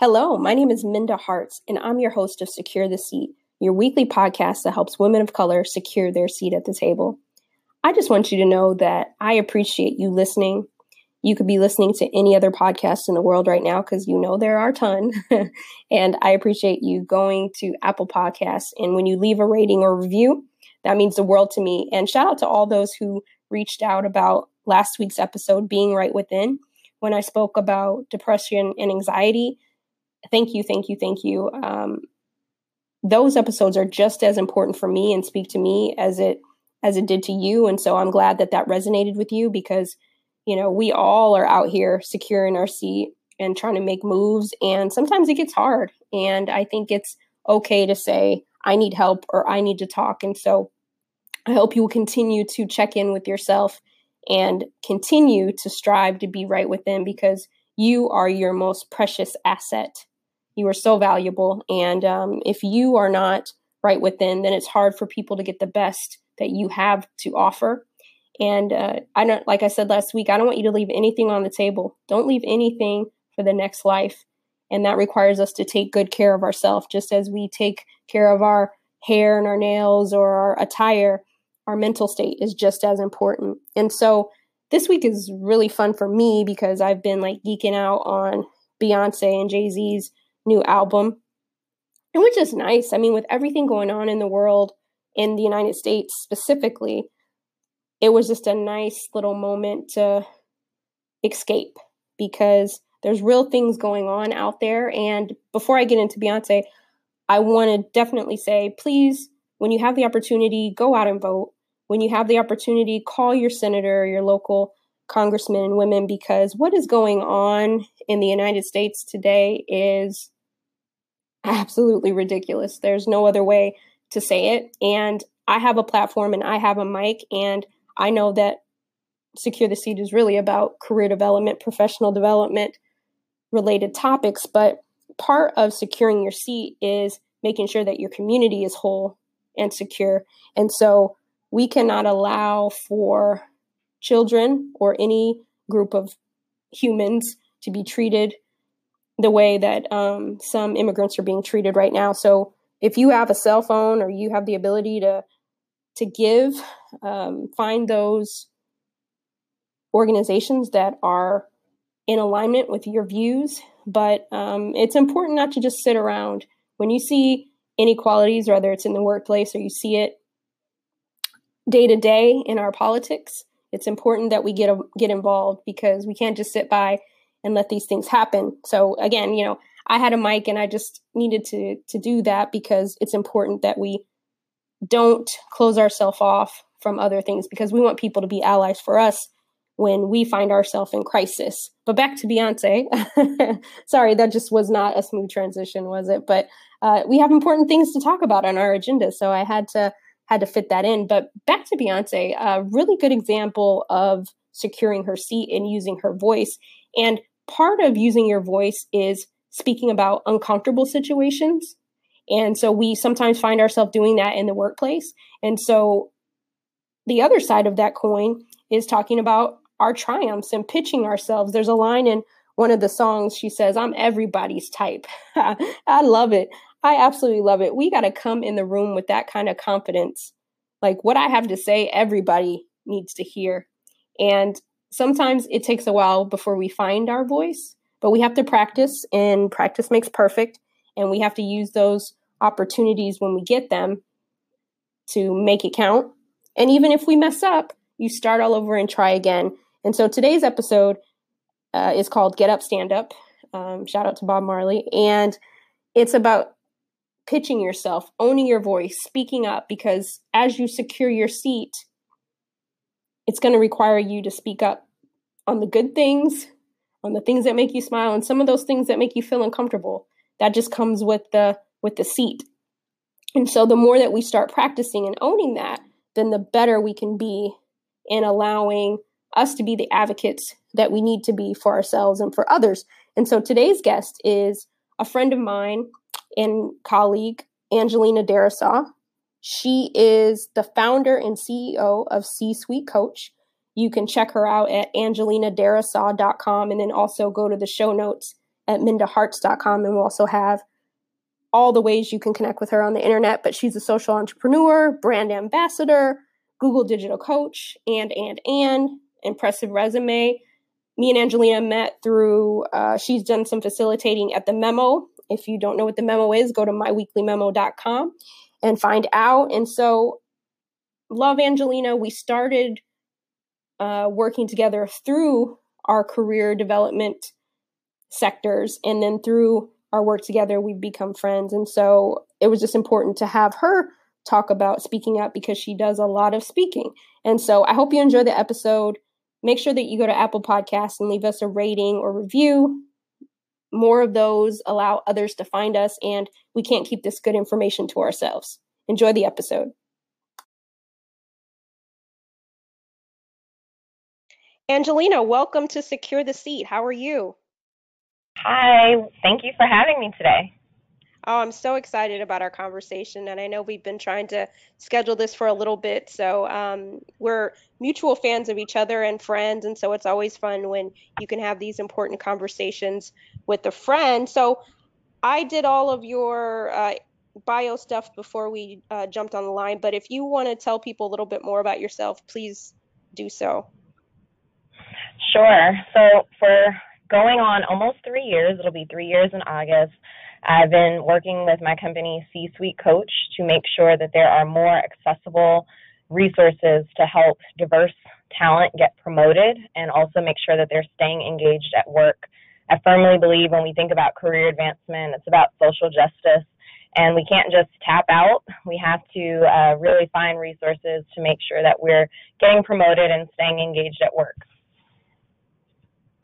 Hello, my name is Minda Harts, and I'm your host of Secure the Seat, your weekly podcast that helps women of color secure their seat at the table. I just want you to know that I appreciate you listening. You could be listening to any other podcast in the world right now because you know there are a ton. and I appreciate you going to Apple Podcasts. And when you leave a rating or review, that means the world to me. And shout out to all those who reached out about last week's episode, Being Right Within, when I spoke about depression and anxiety thank you, thank you, thank you. Um, those episodes are just as important for me and speak to me as it as it did to you. And so i'm glad that that resonated with you because you know we all are out here securing our seat and trying to make moves. And sometimes it gets hard. And i think it's okay to say i need help or i need to talk. And so i hope you will continue to check in with yourself and continue to strive to be right within because you are your most precious asset you are so valuable. And um, if you are not right within, then it's hard for people to get the best that you have to offer. And uh, I don't, like I said last week, I don't want you to leave anything on the table. Don't leave anything for the next life. And that requires us to take good care of ourselves, just as we take care of our hair and our nails or our attire. Our mental state is just as important. And so this week is really fun for me because I've been like geeking out on Beyonce and Jay Z's new album, and which is nice. I mean, with everything going on in the world, in the United States specifically, it was just a nice little moment to escape because there's real things going on out there. And before I get into Beyonce, I want to definitely say, please, when you have the opportunity, go out and vote. When you have the opportunity, call your senator, your local congressmen and women, because what is going on in the United States today is absolutely ridiculous. There's no other way to say it. And I have a platform and I have a mic, and I know that Secure the Seat is really about career development, professional development related topics. But part of securing your seat is making sure that your community is whole and secure. And so we cannot allow for children or any group of humans to be treated the way that um, some immigrants are being treated right now. So if you have a cell phone or you have the ability to to give, um, find those organizations that are in alignment with your views. But um, it's important not to just sit around when you see inequalities, whether it's in the workplace or you see it day to day in our politics. It's important that we get a, get involved because we can't just sit by and let these things happen. So again, you know, I had a mic and I just needed to to do that because it's important that we don't close ourselves off from other things because we want people to be allies for us when we find ourselves in crisis. But back to Beyonce. Sorry, that just was not a smooth transition, was it? But uh, we have important things to talk about on our agenda, so I had to had to fit that in. But back to Beyonce, a really good example of securing her seat and using her voice. And part of using your voice is speaking about uncomfortable situations. And so we sometimes find ourselves doing that in the workplace. And so the other side of that coin is talking about our triumphs and pitching ourselves. There's a line in one of the songs, she says, I'm everybody's type. I love it. I absolutely love it. We got to come in the room with that kind of confidence. Like what I have to say, everybody needs to hear. And sometimes it takes a while before we find our voice, but we have to practice, and practice makes perfect. And we have to use those opportunities when we get them to make it count. And even if we mess up, you start all over and try again. And so today's episode uh, is called Get Up, Stand Up. Um, shout out to Bob Marley. And it's about pitching yourself, owning your voice, speaking up, because as you secure your seat, it's going to require you to speak up on the good things, on the things that make you smile, and some of those things that make you feel uncomfortable. That just comes with the with the seat. And so the more that we start practicing and owning that, then the better we can be in allowing us to be the advocates that we need to be for ourselves and for others. And so today's guest is a friend of mine and colleague, Angelina Darrisaw. She is the founder and CEO of C Suite Coach. You can check her out at angelinadarrisaw.com and then also go to the show notes at mindaharts.com. And we'll also have all the ways you can connect with her on the internet. But she's a social entrepreneur, brand ambassador, Google digital coach, and, and, and impressive resume. Me and Angelina met through, uh, she's done some facilitating at the Memo. If you don't know what the Memo is, go to myweeklymemo.com and find out. And so, love Angelina. We started uh, working together through our career development sectors. And then through our work together, we've become friends. And so it was just important to have her talk about speaking up because she does a lot of speaking. And so I hope you enjoy the episode. Make sure that you go to Apple Podcasts and leave us a rating or review. More of those allow others to find us, and we can't keep this good information to ourselves. Enjoy the episode. Angelina, welcome to Secure the Seat. How are you? Hi, thank you for having me today. Oh, I'm so excited about our conversation, and I know we've been trying to schedule this for a little bit. So um, we're mutual fans of each other and friends, and so it's always fun when you can have these important conversations with a friend. So I did all of your uh, bio stuff before we uh, jumped on the line, but if you want to tell people a little bit more about yourself, please do so. Sure. So for going on almost three years, it'll be three years in August. I've been working with my company, C Suite Coach, to make sure that there are more accessible resources to help diverse talent get promoted and also make sure that they're staying engaged at work. I firmly believe when we think about career advancement, it's about social justice. And we can't just tap out. We have to uh, really find resources to make sure that we're getting promoted and staying engaged at work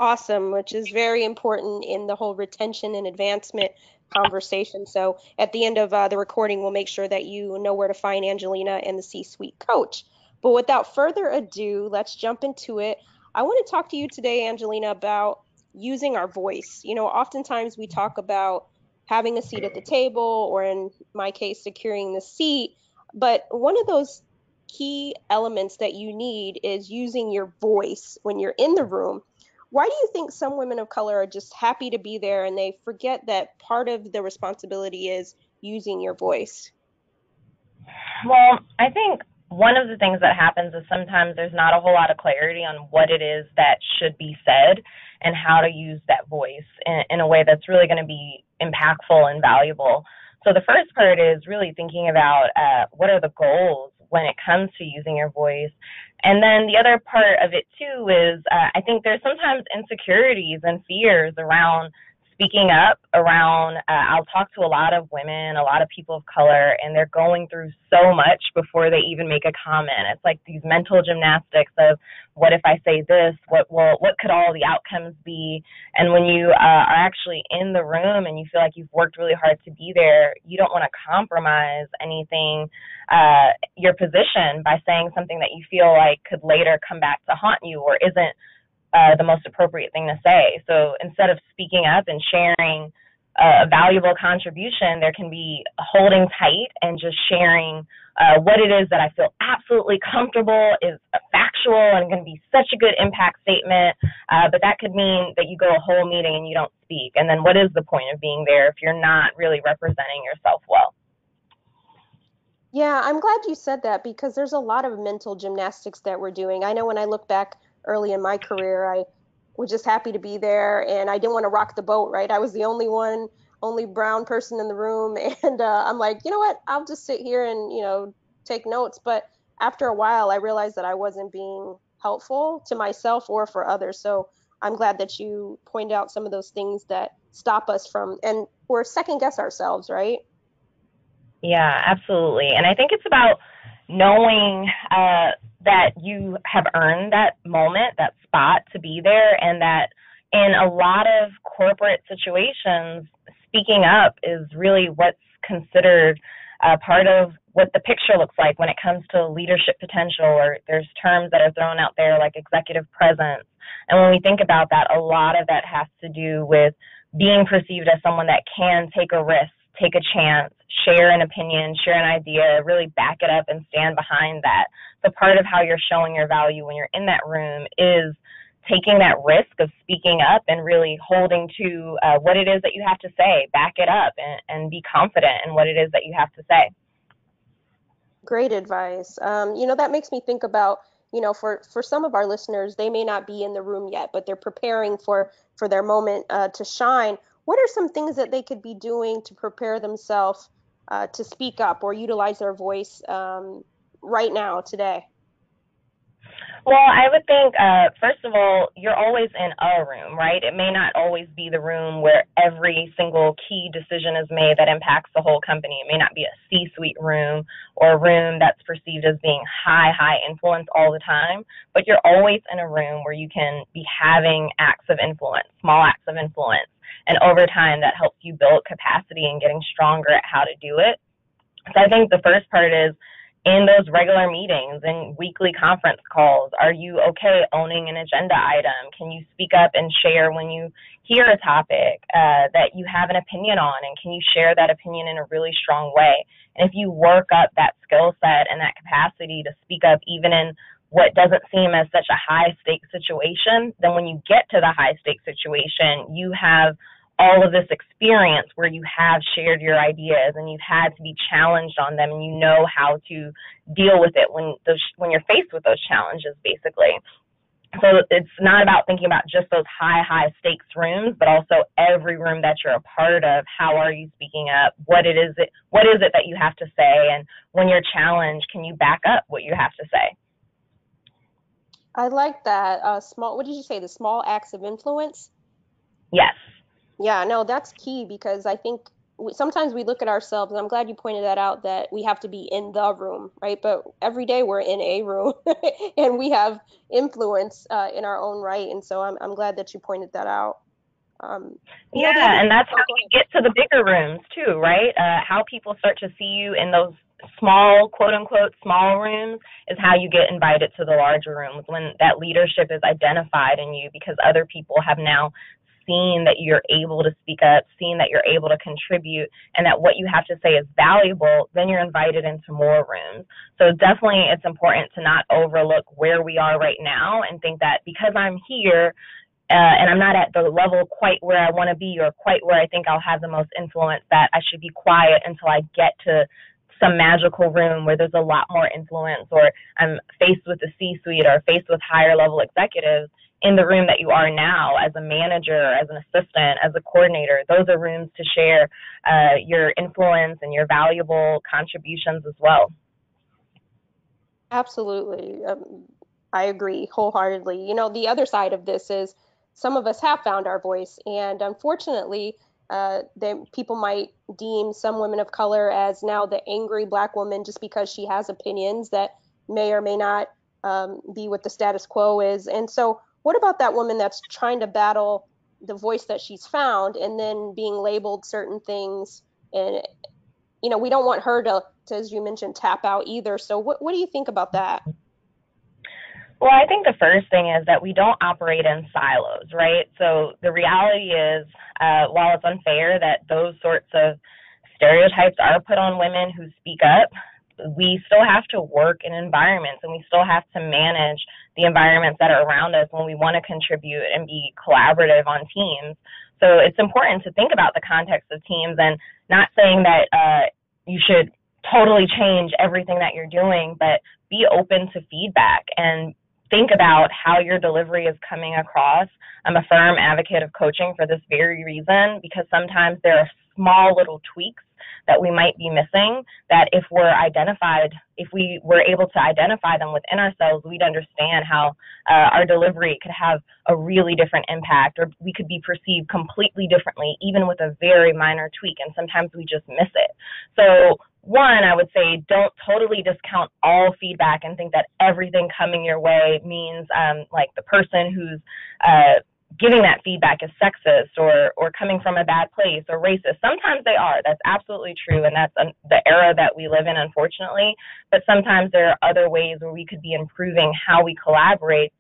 awesome, which is very important in the whole retention and advancement conversation. So at the end of uh, the recording, we'll make sure that you know where to find Angelina and the C Suite coach. But without further ado, let's jump into it. I want to talk to you today, Angelina, about using our voice. You know, oftentimes we talk about having a seat at the table, or in my case, securing the seat. But one of those key elements that you need is using your voice when you're in the room why do you think some women of color are just happy to be there and they forget that part of the responsibility is using your voice? Well, I think one of the things that happens is sometimes there's not a whole lot of clarity on what it is that should be said and how to use that voice in, in a way that's really going to be impactful and valuable. So the first part is really thinking about uh, what are the goals when it comes to using your voice. And then the other part of it too is uh, I think there's sometimes insecurities and fears around speaking up around uh, i'll talk to a lot of women a lot of people of color and they're going through so much before they even make a comment. It's like these mental gymnastics of what if i say this? What will what could all the outcomes be? And when you uh, are actually in the room and you feel like you've worked really hard to be there you don't want to compromise anything uh, your position by saying something that you feel like could later come back to haunt you or isn't uh, the most appropriate thing to say. So instead of speaking up and sharing a valuable contribution, there can be holding tight and just sharing uh, what it is that I feel absolutely comfortable is factual and going to be such a good impact statement. Uh, but that could mean that you go a whole meeting and you don't speak. And then what is the point of being there if you're not really representing yourself well? Yeah, I'm glad you said that because there's a lot of mental gymnastics that we're doing. I know when I look back early in my career. I was just happy to be there, and I didn't want to rock the boat. Right, I was the only one, only brown person in the room, and uh, I'm like, you know what? I'll just sit here and you know take notes. But after a while, I realized that I wasn't being helpful to myself or for others. So I'm glad that you point out some of those things that stop us from and we're second guess ourselves, right? Yeah, absolutely. And I think it's about knowing uh, that you have earned that moment, that spot to be there, and that in a lot of corporate situations, speaking up is really what's considered a part of what the picture looks like when it comes to leadership potential, or there's terms that are thrown out there like executive presence. And when we think about that, a lot of that has to do with being perceived as someone that can take a risk take a chance, share an opinion, share an idea, really back it up and stand behind that. So part of how you're showing your value when you're in that room is taking that risk of speaking up and really holding to uh, what it is that you have to say, back it up, and, and be confident in what it is that you have to say. Great advice. Um, you know, that makes me think about, you know, for, for some of our listeners, they may not be in the room yet, but they're preparing for, for their moment uh, to shine. What are some things that they could be doing to prepare themselves uh, to speak up or utilize their voice um, right now, today? Well, I would think, uh, first of all, you're always in a room, right? It may not always be the room where every single key decision is made that impacts the whole company. It may not be a C suite room or a room that's perceived as being high, high influence all the time, but you're always in a room where you can be having acts of influence, small acts of influence. And over time, that helps you build capacity and getting stronger at how to do it. So I think the first part is in those regular meetings and weekly conference calls? Are you okay owning an agenda item? Can you speak up and share when you hear a topic uh, that you have an opinion on? And can you share that opinion in a really strong way? And if you work up that skill set and that capacity to speak up, even in what doesn't seem as such a high stake situation, then when you get to the high stake situation, you have all of this experience where you have shared your ideas and you've had to be challenged on them and you know how to deal with it when those when you're faced with those challenges basically. So it's not about thinking about just those high high stakes rooms but also every room that you're a part of. How are you speaking up? What it is it what is it that you have to say? And when you're challenged can you back up what you have to say? I like that uh, small what did you say? The small acts of influence? Yes yeah, no, that's key because I think sometimes we look at ourselves, and I'm glad you pointed that out that we have to be in the room, right? But every day we're in a room and we have influence uh, in our own right. And so I'm, I'm glad that you pointed that out. Um, yeah, know, and that's how you get to the bigger rooms too, right? Uh, how people start to see you in those small, quote unquote, small rooms is how you get invited to the larger rooms when that leadership is identified in you because other people have now seeing that you're able to speak up, seeing that you're able to contribute, and that what you have to say is valuable, then you're invited into more rooms. So definitely it's important to not overlook where we are right now and think that because I'm here, uh, and I'm not at the level quite where I want to be or quite where I think I'll have the most influence, that I should be quiet until I get to some magical room where there's a lot more influence or I'm faced with the C suite or faced with higher level executives in the room that you are now as a manager, as an assistant, as a coordinator. Those are rooms to share uh, your influence and your valuable contributions as well. Absolutely. Um, I agree wholeheartedly. You know, the other side of this is some of us have found our voice, and unfortunately, uh, people might deem some women of color as now the angry black woman just because she has opinions that may or may not um, be what the status quo is. And so, what about that woman that's trying to battle the voice that she's found and then being labeled certain things? And, you know, we don't want her to, to as you mentioned, tap out either. So, what, what do you think about that? Well, I think the first thing is that we don't operate in silos, right? So the reality is, uh, while it's unfair that those sorts of stereotypes are put on women who speak up, we still have to work in environments and we still have to manage the environments that are around us when we want to contribute and be collaborative on teams. So it's important to think about the context of teams and not saying that uh, you should totally change everything that you're doing, but be open to feedback and think about how your delivery is coming across. I'm a firm advocate of coaching for this very reason because sometimes there are small little tweaks that we might be missing that if we're identified if we were able to identify them within ourselves we'd understand how uh, our delivery could have a really different impact or we could be perceived completely differently even with a very minor tweak and sometimes we just miss it. So one, I would say don't totally discount all feedback and think that everything coming your way means um, like the person who's uh, giving that feedback is sexist or or coming from a bad place or racist. Sometimes they are. That's absolutely true, and that's um, the era that we live in, unfortunately. But sometimes there are other ways where we could be improving how we collaborate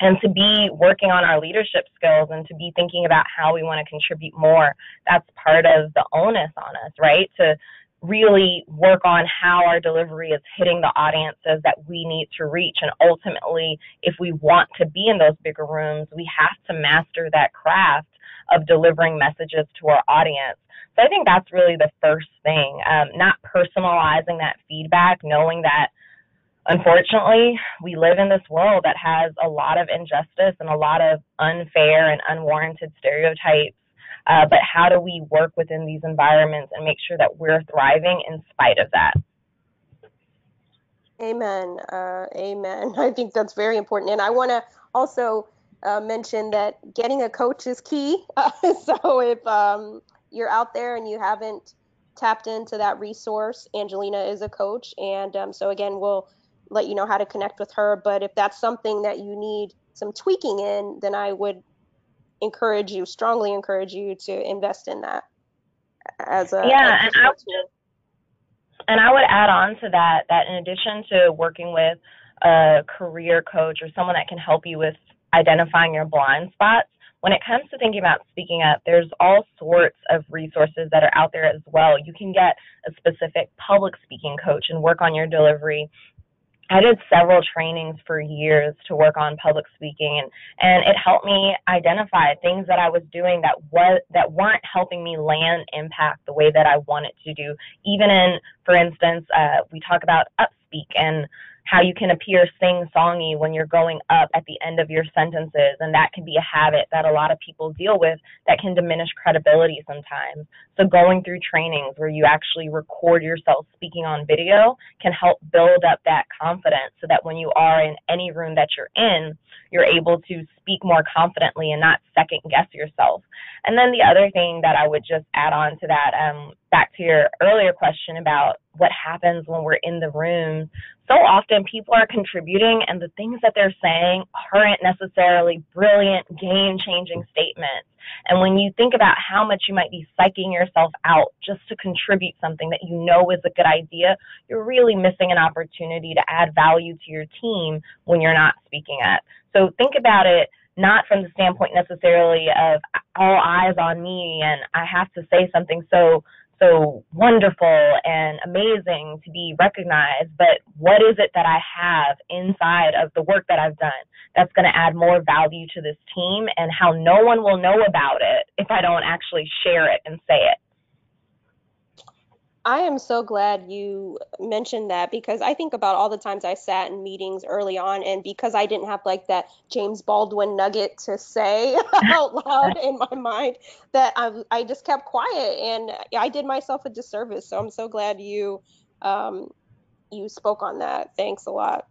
and to be working on our leadership skills and to be thinking about how we want to contribute more. That's part of the onus on us, right? To really work on how our delivery is hitting the audiences that we need to reach. And ultimately, if we want to be in those bigger rooms, we have to master that craft of delivering messages to our audience. So I think that's really the first thing, um, not personalizing that feedback, knowing that unfortunately we live in this world that has a lot of injustice and a lot of unfair and unwarranted stereotypes uh, but how do we work within these environments and make sure that we're thriving in spite of that? Amen. Uh, amen. I think that's very important. And I want to also uh, mention that getting a coach is key. so if um, you're out there and you haven't tapped into that resource, Angelina is a coach. And um, so, again, we'll let you know how to connect with her. But if that's something that you need some tweaking in, then I would encourage you, strongly encourage you to invest in that as a yeah. and, I would, and I would add on to that that in addition to working with a career coach or someone that can help you with identifying your blind spots, when it comes to thinking about speaking up, there's all sorts of resources that are out there as well. You can get a specific public speaking coach and work on your delivery I did several trainings for years to work on public speaking and, and it helped me identify things that I was doing that was that weren't helping me land impact the way that I wanted to do. Even in, for instance, uh, we talk about upspeak and how you can appear sing songy when you're going up at the end of your sentences. And that can be a habit that a lot of people deal with that can diminish credibility sometimes. So going through trainings where you actually record yourself speaking on video can help build up that confidence so that when you are in any room that you're in, you're able to speak more confidently and not second guess yourself. And then the other thing that I would just add on to that, um, back to your earlier question about what happens when we're in the room, so often people are contributing and the things that they're saying aren't necessarily brilliant, game changing statements. And when you think about how much you might be psyching yourself out just to contribute something that you know is a good idea, you're really missing an opportunity to add value to your team when you're not speaking up. So think about it not from the standpoint necessarily of all eyes on me and I have to say something so so wonderful and amazing to be recognized, but what is it that I have inside of the work that I've done that's going to add more value to this team and how no one will know about it if I don't actually share it and say it? I am so glad you mentioned that because I think about all the times I sat in meetings early on, and because I didn't have like that James Baldwin nugget to say out loud in my mind, that I, I just kept quiet and I did myself a disservice. So I'm so glad you um, you spoke on that. Thanks a lot.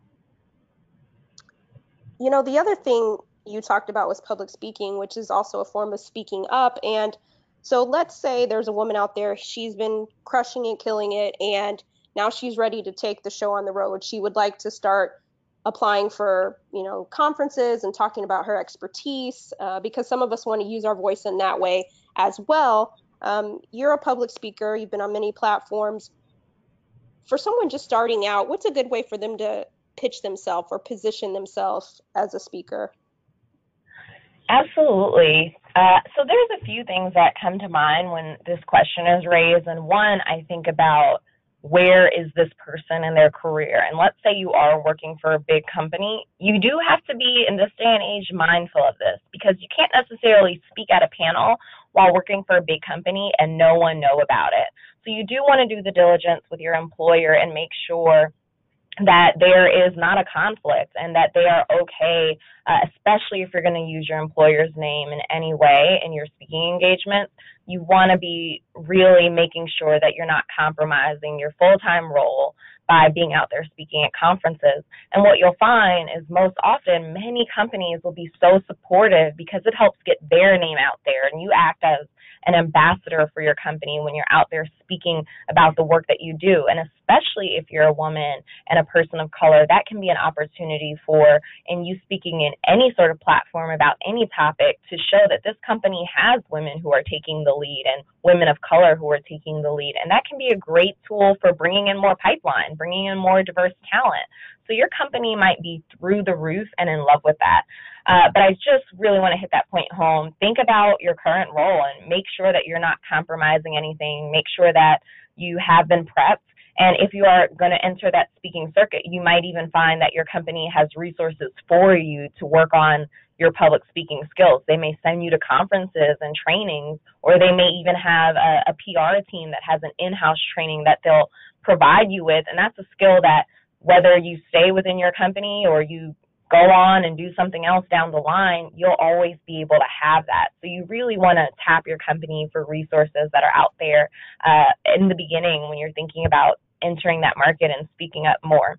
You know, the other thing you talked about was public speaking, which is also a form of speaking up. And so let's say there's a woman out there, she's been crushing it, killing it, and now she's ready to take the show on the road. She would like to start applying for, you know, conferences and talking about her expertise uh, because some of us want to use our voice in that way as well. Um, you're a public speaker, you've been on many platforms. For someone just starting out, what's a good way for them to pitch themselves or position themselves as a speaker? Absolutely. Uh, so there's a few things that come to mind when this question is raised, and one I think about where is this person in their career? And let's say you are working for a big company, you do have to be in this day and age mindful of this because you can't necessarily speak at a panel while working for a big company and no one know about it. So you do want to do the diligence with your employer and make sure that there is not a conflict and that they are okay, uh, especially if you're going to use your employer's name in any way in your speaking engagements. You want to be really making sure that you're not compromising your full time role by being out there speaking at conferences. And what you'll find is most often many companies will be so supportive because it helps get their name out there and you act as an ambassador for your company when you're out there speaking about the work that you do. And especially if you're a woman and a person of color, that can be an opportunity for, and you speaking in any sort of platform about any topic to show that this company has women who are taking the lead and women of color who are taking the lead. And that can be a great tool for bringing in more pipeline, bringing in more diverse talent. So your company might be through the roof and in love with that. Uh, but I just really want to hit that point home. Think about your current role and make sure that you're not compromising anything. Make sure that you have been prepped. And if you are going to enter that speaking circuit, you might even find that your company has resources for you to work on your public speaking skills. They may send you to conferences and trainings, or they may even have a, a PR team that has an in house training that they'll provide you with. And that's a skill that whether you stay within your company or you go on and do something else down the line, you'll always be able to have that. So you really want to tap your company for resources that are out there uh, in the beginning when you're thinking about entering that market and speaking up more.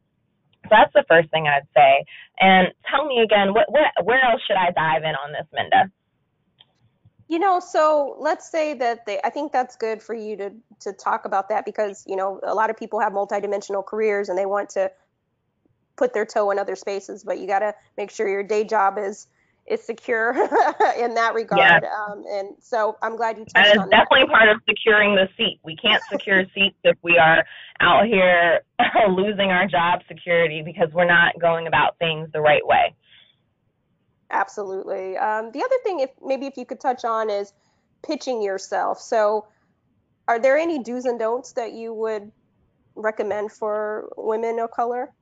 So that's the first thing I'd say. And tell me again, what, what where else should I dive in on this, Minda? You know, so let's say that they, I think that's good for you to to talk about that because you know a lot of people have multidimensional careers and they want to put their toe in other spaces, but you got to make sure your day job is is secure in that regard. Yeah. Um, and so I'm glad you touched that is on definitely that. part of securing the seat. We can't secure seats if we are out here losing our job security because we're not going about things the right way. Absolutely. Um, the other thing, if maybe if you could touch on, is pitching yourself. So, are there any do's and don'ts that you would recommend for women of color?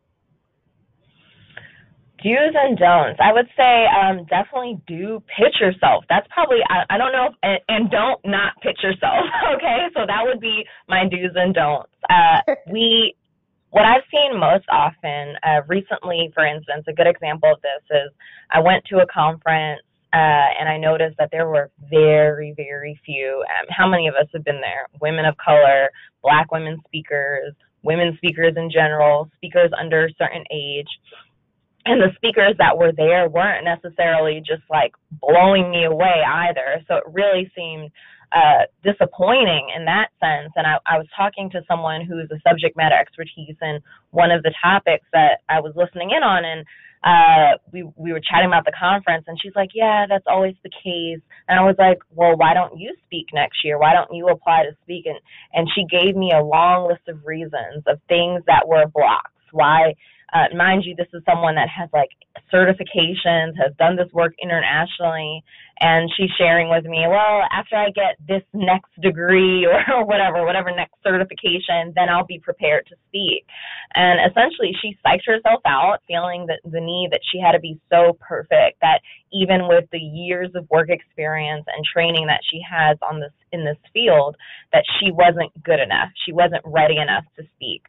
do's and don'ts. I would say um, definitely do pitch yourself. That's probably I, I don't know if, and, and don't not pitch yourself. Okay, so that would be my do's and don'ts. Uh, we what I've seen most often uh, recently, for instance, a good example of this is I went to a conference uh, and I noticed that there were very, very few. Um, how many of us have been there? Women of color, black women speakers, women speakers in general, speakers under a certain age and the speakers that were there weren't necessarily just like blowing me away either. So it really seemed uh, disappointing in that sense. And I, I was talking to someone who is a subject matter expertise in one of the topics that I was listening in on, and uh, we we were chatting about the conference, and she's like, "Yeah, that's always the case." And I was like, "Well, why don't you speak next year? Why don't you apply to speak?" And and she gave me a long list of reasons of things that were blocks. Why uh, mind you, this is someone that has like certifications, has done this work internationally, and she's sharing with me, well, after I get this next degree or, whatever, whatever next certification, then I'll be prepared to speak. And essentially, she psyched herself out, feeling that the need that she had to be so perfect that even with the years of work experience and training that she has on this in this field, that she wasn't good enough, she wasn't ready enough to speak.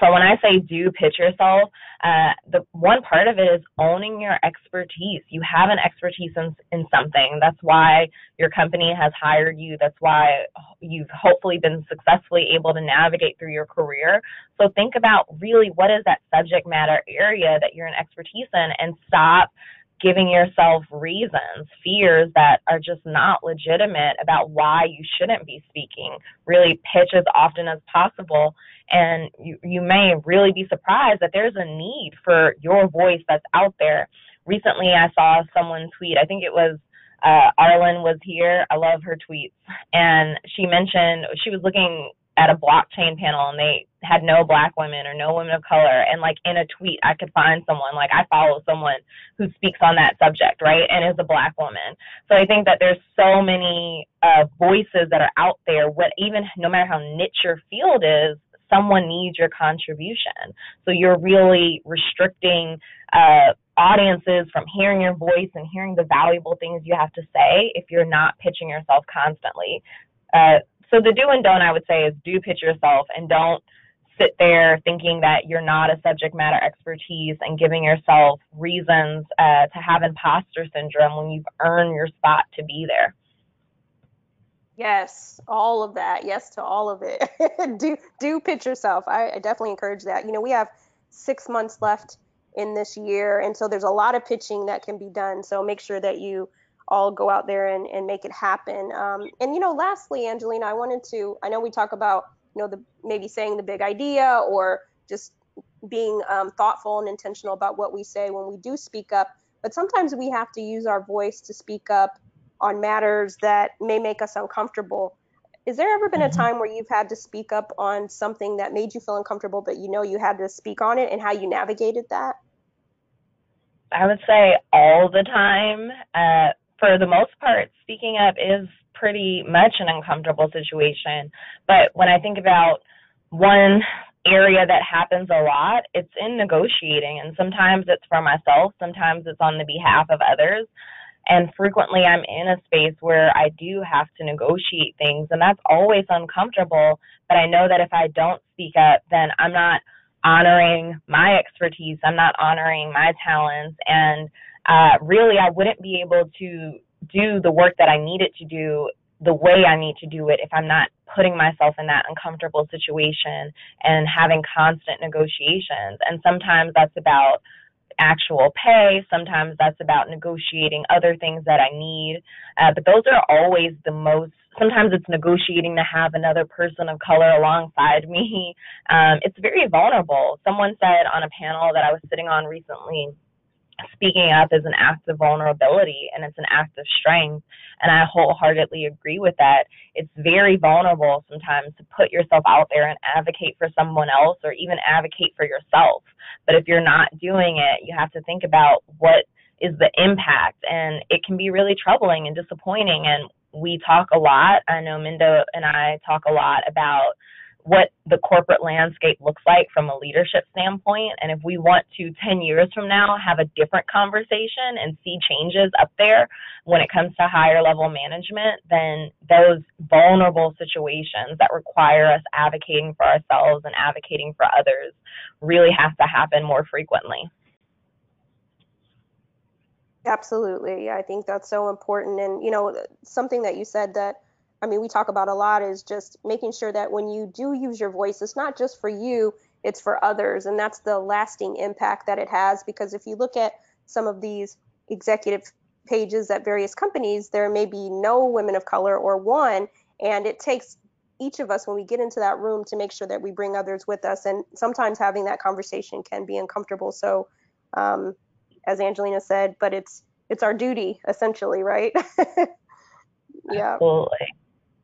So when I say do pitch yourself, uh, the one part of it is owning your expertise. You have an expertise in, in something. That's why your company has hired you. That's why you've hopefully been successfully able to navigate through your career. So think about really what is that subject matter area that you're an expertise in and stop giving yourself reasons, fears that are just not legitimate about why you shouldn't be speaking. Really pitch as often as possible. And you, you may really be surprised that there's a need for your voice that's out there. Recently, I saw someone tweet, I think it was uh, Arlen was here. I love her tweets. And she mentioned she was looking at a blockchain panel and they had no black women or no women of color and like in a tweet I could find someone like I follow someone who speaks on that subject right and is a black woman so I think that there's so many uh, voices that are out there what even no matter how niche your field is someone needs your contribution so you're really restricting uh, audiences from hearing your voice and hearing the valuable things you have to say if you're not pitching yourself constantly uh, so the do and don't I would say is do pitch yourself and don't sit there thinking that you're not a subject matter expertise and giving yourself reasons uh, to have imposter syndrome when you've earned your spot to be there. Yes, all of that. Yes to all of it. do do pitch yourself. I, I definitely encourage that. You know, we have six months left in this year, and so there's a lot of pitching that can be done. So make sure that you all go out there and, and make it happen. Um, and you know, lastly, Angelina, I wanted to. I know we talk about you know the maybe saying the big idea or just being um, thoughtful and intentional about what we say when we do speak up. But sometimes we have to use our voice to speak up on matters that may make us uncomfortable. Is there ever been a mm-hmm. time where you've had to speak up on something that made you feel uncomfortable, but you know you had to speak on it and how you navigated that? I would say all the time. Uh, for the most part, speaking up is pretty much an uncomfortable situation. But when I think about one area that happens a lot, it's in negotiating. And sometimes it's for myself, sometimes it's on the behalf of others. And frequently I'm in a space where I do have to negotiate things, and that's always uncomfortable. But I know that if I don't speak up, then I'm not honoring my expertise, I'm not honoring my talents, and uh, really I wouldn't be able to do the work that I needed to do the way I need to do it if I'm not putting myself in that uncomfortable situation and having constant negotiations. And sometimes that's about actual pay, sometimes that's about negotiating other things that I need. Uh, but those are always the most, sometimes it's negotiating to have another person of color alongside me. Um, it's very vulnerable. Someone said on a panel that I was sitting on recently, speaking up is an act of vulnerability and it's an act of strength. And I wholeheartedly agree with that. It's very vulnerable sometimes to put yourself out there and advocate for someone else or even advocate for yourself. But if you're not doing it, you have to think about what is the impact. And it can be really troubling and disappointing. And we talk a lot. I know Minda and I talk a lot about what the corporate landscape looks like from a leadership standpoint. And if we want to 10 years from now have a different conversation and see changes up there when it comes to higher level management, then those vulnerable situations that require us advocating for ourselves and advocating for others really have to happen more frequently. Absolutely. I think that's so important. And, you know, something that you said that I mean, we talk about a lot is just making sure that when you do use your voice, it's not just for you, it's for others. And that's the lasting impact that it has. Because if you look at some of these executive pages at various companies, there may be no women of color or one. And it takes each of us when we get into that room to make sure that we bring others with us. And sometimes having that conversation can be uncomfortable. So, um, as Angelina said, but it's it's our duty essentially, right? yeah. Absolutely.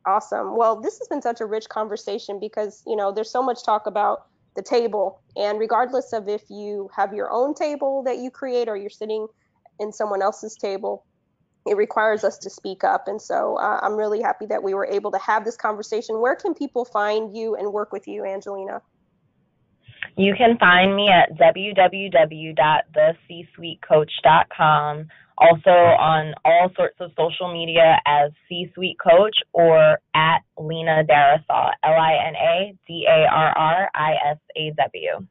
Awesome. Well, this has been such a rich conversation because, you know, there's so much talk about the table. And regardless of if you have your own table that you create or you're sitting in someone else's table, it requires us to speak up. And so uh, I'm really happy that we were able to have this conversation. Where can people find you and work with you, Angelina? You can find me at www.thecsuitecoach.com also on all sorts of social media as C Suite Coach or at Lina Darrisaw, L I N A D A R R I S A W.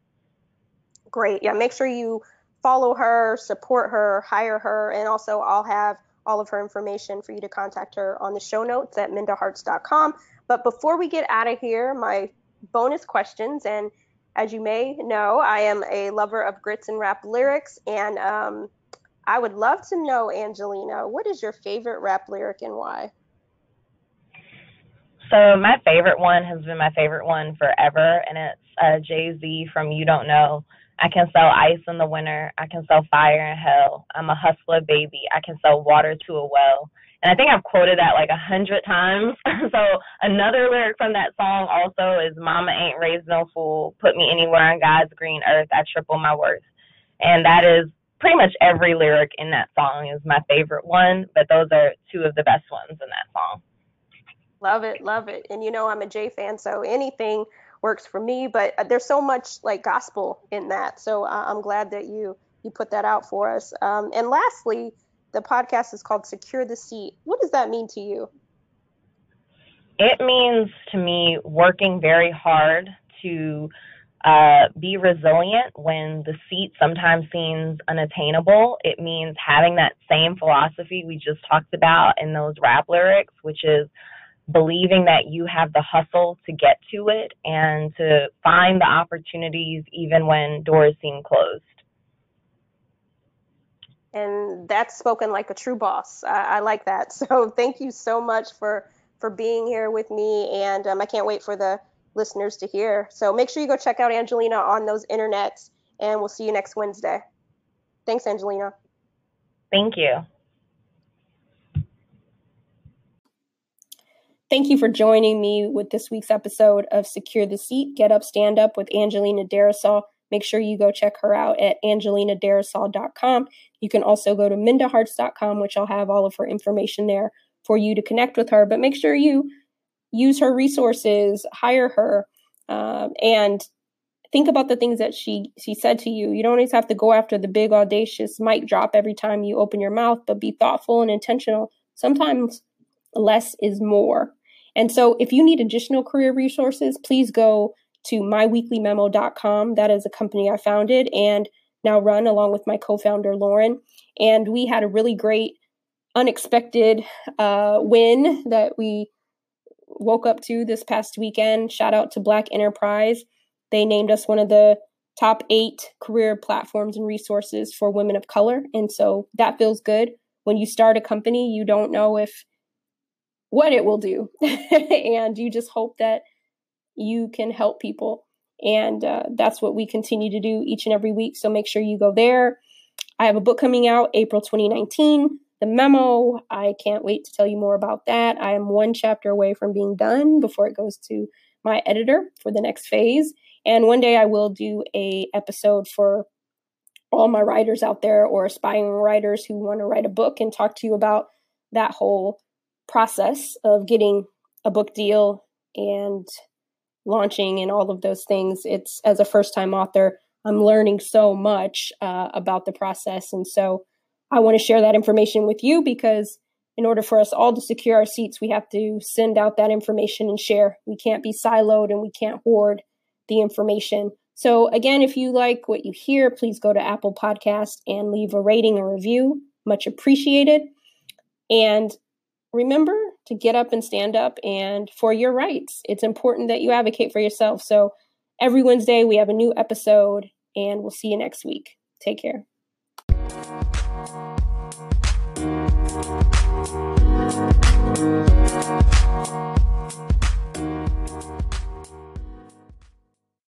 Great. Yeah, make sure you follow her, support her, hire her, and also I'll have all of her information for you to contact her on the show notes at mindaharts.com. But before we get out of here, my bonus questions, and as you may know, I am a lover of grits and rap lyrics, and um, I would love to know, Angelina, what is your favorite rap lyric and why? So my favorite one has been my favorite one forever, and it's uh, Jay Z from "You Don't Know." I can sell ice in the winter. I can sell fire in hell. I'm a hustler, baby. I can sell water to a well. And I think I've quoted that like a hundred times. so another lyric from that song also is "Mama ain't raised no fool. Put me anywhere on God's green earth. I triple my worth." And that is pretty much every lyric in that song is my favorite one, but those are two of the best ones in that song. Love it, love it. And you know, I'm a Jay fan, so anything works for me. But uh, there's so much like gospel in that, so uh, I'm glad that you you put that out for us. Um, and lastly, the podcast is called Secure the Seat. What does that mean to you? It means to me working very hard to uh, be resilient when the seat sometimes seems unattainable. It means having that same philosophy we just talked about in those rap lyrics, which is believing that you have the hustle to get to it and to find the opportunities even when doors seem closed. And that's spoken like a true boss. I, I like that. So thank you so much for for being here with me, and um, I can't wait for the listeners to hear. So make sure you go check out Angelina on those internets, and we'll see you next Wednesday. Thanks, Angelina. Thank you. Thank you for joining me with this week's episode of Secure the Seat, Get Up, Stand Up with Angelina Darrisaw, make sure you go check her out at angelinadarrisaw.com. You can also go to mindaharts.com, which I'll have all of her information there for you to connect with her. But make sure you use her resources, hire her, um, and think about the things that she she said to you. You don't always have to go after the big audacious mic drop every time you open your mouth, but be thoughtful and intentional. Sometimes less is more. And so if you need additional career resources, please go to myweeklymemo.com. That is a company I founded and now run along with my co-founder Lauren. And we had a really great unexpected uh, win that we woke up to this past weekend. Shout out to Black Enterprise. They named us one of the top eight career platforms and resources for women of color. And so that feels good. When you start a company, you don't know if what it will do. and you just hope that you can help people. And uh, that's what we continue to do each and every week. So make sure you go there. I have a book coming out April 2019 the memo. I can't wait to tell you more about that. I am one chapter away from being done before it goes to my editor for the next phase. And one day I will do a episode for all my writers out there or aspiring writers who want to write a book and talk to you about that whole process of getting a book deal and launching and all of those things. It's as a first time author, I'm learning so much uh, about the process. And so I want to share that information with you because in order for us all to secure our seats, we have to send out that information and share. We can't be siloed and we can't hoard the information. So, again, if you like what you hear, please go to Apple Podcast and leave a rating or review. Much appreciated. And remember to get up and stand up and for your rights. It's important that you advocate for yourself. So, every Wednesday, we have a new episode, and we'll see you next week. Take care.